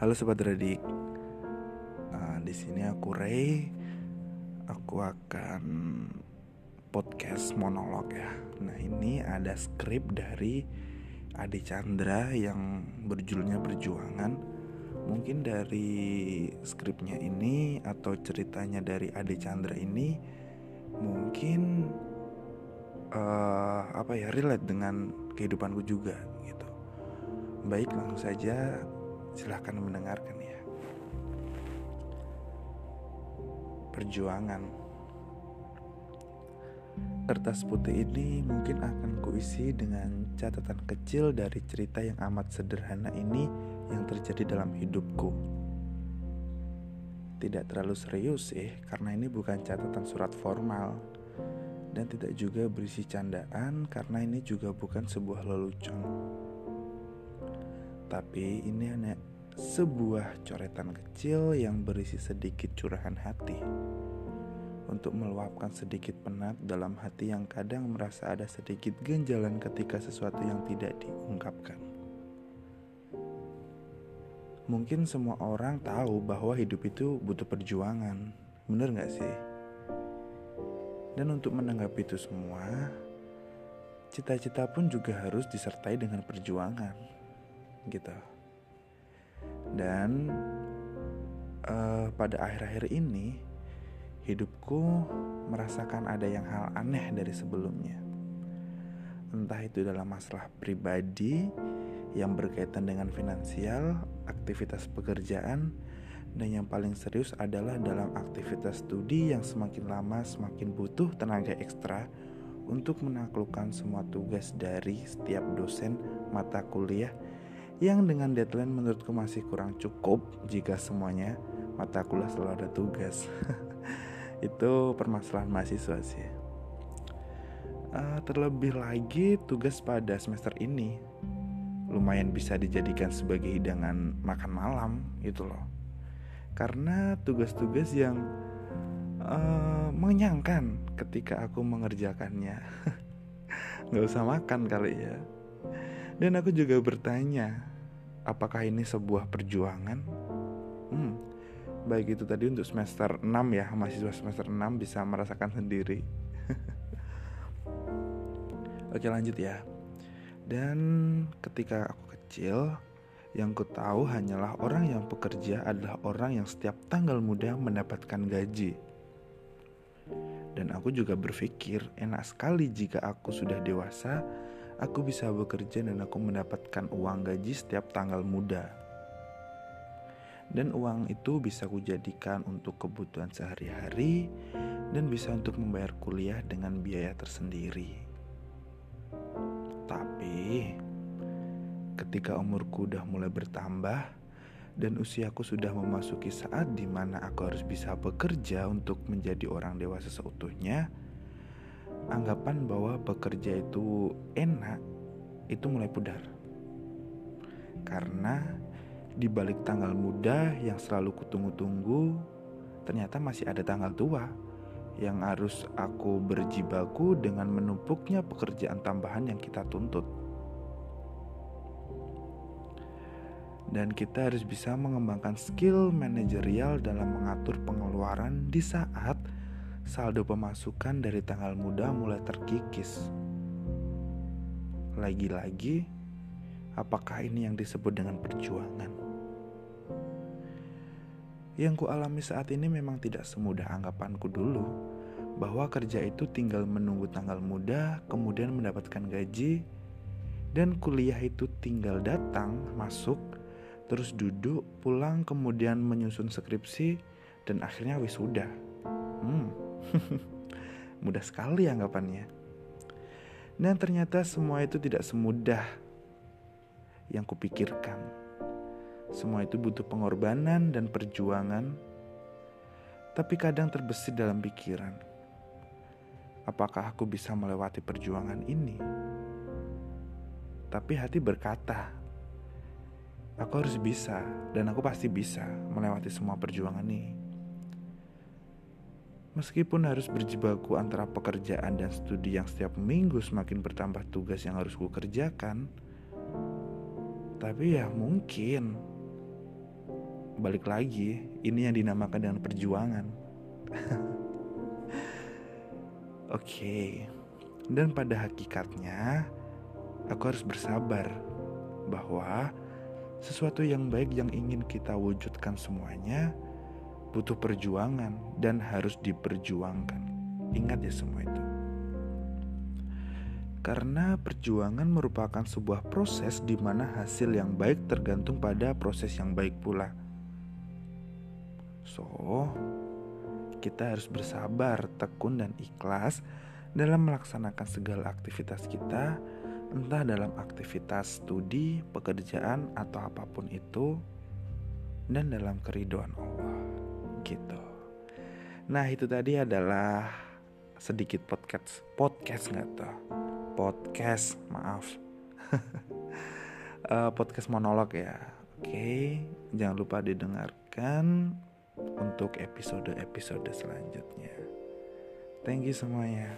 Halo sobat Redik. Uh, di sini aku Ray. Aku akan podcast monolog ya. Nah, ini ada skrip dari Ade Chandra yang berjudulnya Perjuangan. Mungkin dari skripnya ini atau ceritanya dari Ade Chandra ini mungkin uh, apa ya relate dengan kehidupanku juga gitu. Baik, langsung saja Silahkan mendengarkan ya. Perjuangan Kertas putih ini mungkin akan kuisi dengan catatan kecil dari cerita yang amat sederhana ini yang terjadi dalam hidupku. Tidak terlalu serius sih, karena ini bukan catatan surat formal dan tidak juga berisi candaan karena ini juga bukan sebuah lelucon. Tapi ini hanya sebuah coretan kecil yang berisi sedikit curahan hati untuk meluapkan sedikit penat dalam hati yang kadang merasa ada sedikit genjalan ketika sesuatu yang tidak diungkapkan. Mungkin semua orang tahu bahwa hidup itu butuh perjuangan, bener gak sih? Dan untuk menanggapi itu semua, cita-cita pun juga harus disertai dengan perjuangan gitu. Dan uh, pada akhir-akhir ini hidupku merasakan ada yang hal aneh dari sebelumnya. Entah itu dalam masalah pribadi yang berkaitan dengan finansial, aktivitas pekerjaan, dan yang paling serius adalah dalam aktivitas studi yang semakin lama semakin butuh tenaga ekstra untuk menaklukkan semua tugas dari setiap dosen mata kuliah yang dengan deadline menurutku masih kurang cukup jika semuanya mata kuliah selalu ada tugas. Itu permasalahan mahasiswa sih. Uh, terlebih lagi tugas pada semester ini lumayan bisa dijadikan sebagai hidangan makan malam gitu loh. Karena tugas-tugas yang uh, mengenyangkan ketika aku mengerjakannya. Gak usah makan kali ya. Dan aku juga bertanya, apakah ini sebuah perjuangan? Hmm, baik itu tadi untuk semester 6 ya, mahasiswa semester 6 bisa merasakan sendiri. Oke lanjut ya. Dan ketika aku kecil, yang ku tahu hanyalah orang yang bekerja adalah orang yang setiap tanggal muda mendapatkan gaji. Dan aku juga berpikir enak sekali jika aku sudah dewasa aku bisa bekerja dan aku mendapatkan uang gaji setiap tanggal muda. Dan uang itu bisa kujadikan untuk kebutuhan sehari-hari dan bisa untuk membayar kuliah dengan biaya tersendiri. Tapi ketika umurku udah mulai bertambah dan usiaku sudah memasuki saat di mana aku harus bisa bekerja untuk menjadi orang dewasa seutuhnya, anggapan bahwa bekerja itu enak itu mulai pudar. Karena di balik tanggal muda yang selalu kutunggu-tunggu, ternyata masih ada tanggal tua yang harus aku berjibaku dengan menumpuknya pekerjaan tambahan yang kita tuntut. Dan kita harus bisa mengembangkan skill manajerial dalam mengatur pengeluaran di saat saldo pemasukan dari tanggal muda mulai terkikis. Lagi-lagi, apakah ini yang disebut dengan perjuangan? Yang ku alami saat ini memang tidak semudah anggapanku dulu, bahwa kerja itu tinggal menunggu tanggal muda, kemudian mendapatkan gaji, dan kuliah itu tinggal datang, masuk, terus duduk, pulang, kemudian menyusun skripsi, dan akhirnya wisuda. Hmm, Mudah sekali anggapannya. Dan ternyata semua itu tidak semudah yang kupikirkan. Semua itu butuh pengorbanan dan perjuangan, tapi kadang terbesit dalam pikiran. Apakah aku bisa melewati perjuangan ini? Tapi hati berkata, aku harus bisa dan aku pasti bisa melewati semua perjuangan ini. Meskipun harus berjibaku antara pekerjaan dan studi yang setiap minggu semakin bertambah tugas yang harus ku kerjakan, tapi ya mungkin balik lagi, ini yang dinamakan dengan perjuangan. Oke, okay. dan pada hakikatnya aku harus bersabar bahwa sesuatu yang baik yang ingin kita wujudkan semuanya butuh perjuangan dan harus diperjuangkan. Ingat ya semua itu. Karena perjuangan merupakan sebuah proses di mana hasil yang baik tergantung pada proses yang baik pula. So, kita harus bersabar, tekun, dan ikhlas dalam melaksanakan segala aktivitas kita, entah dalam aktivitas studi, pekerjaan, atau apa pun itu, dan dalam keriduan Allah. Gitu. Nah, itu tadi adalah sedikit podcast. Podcast nggak tuh? Podcast maaf. Uh, podcast monolog ya. Oke jangan lupa didengarkan untuk episode-episode selanjutnya. Thank you semuanya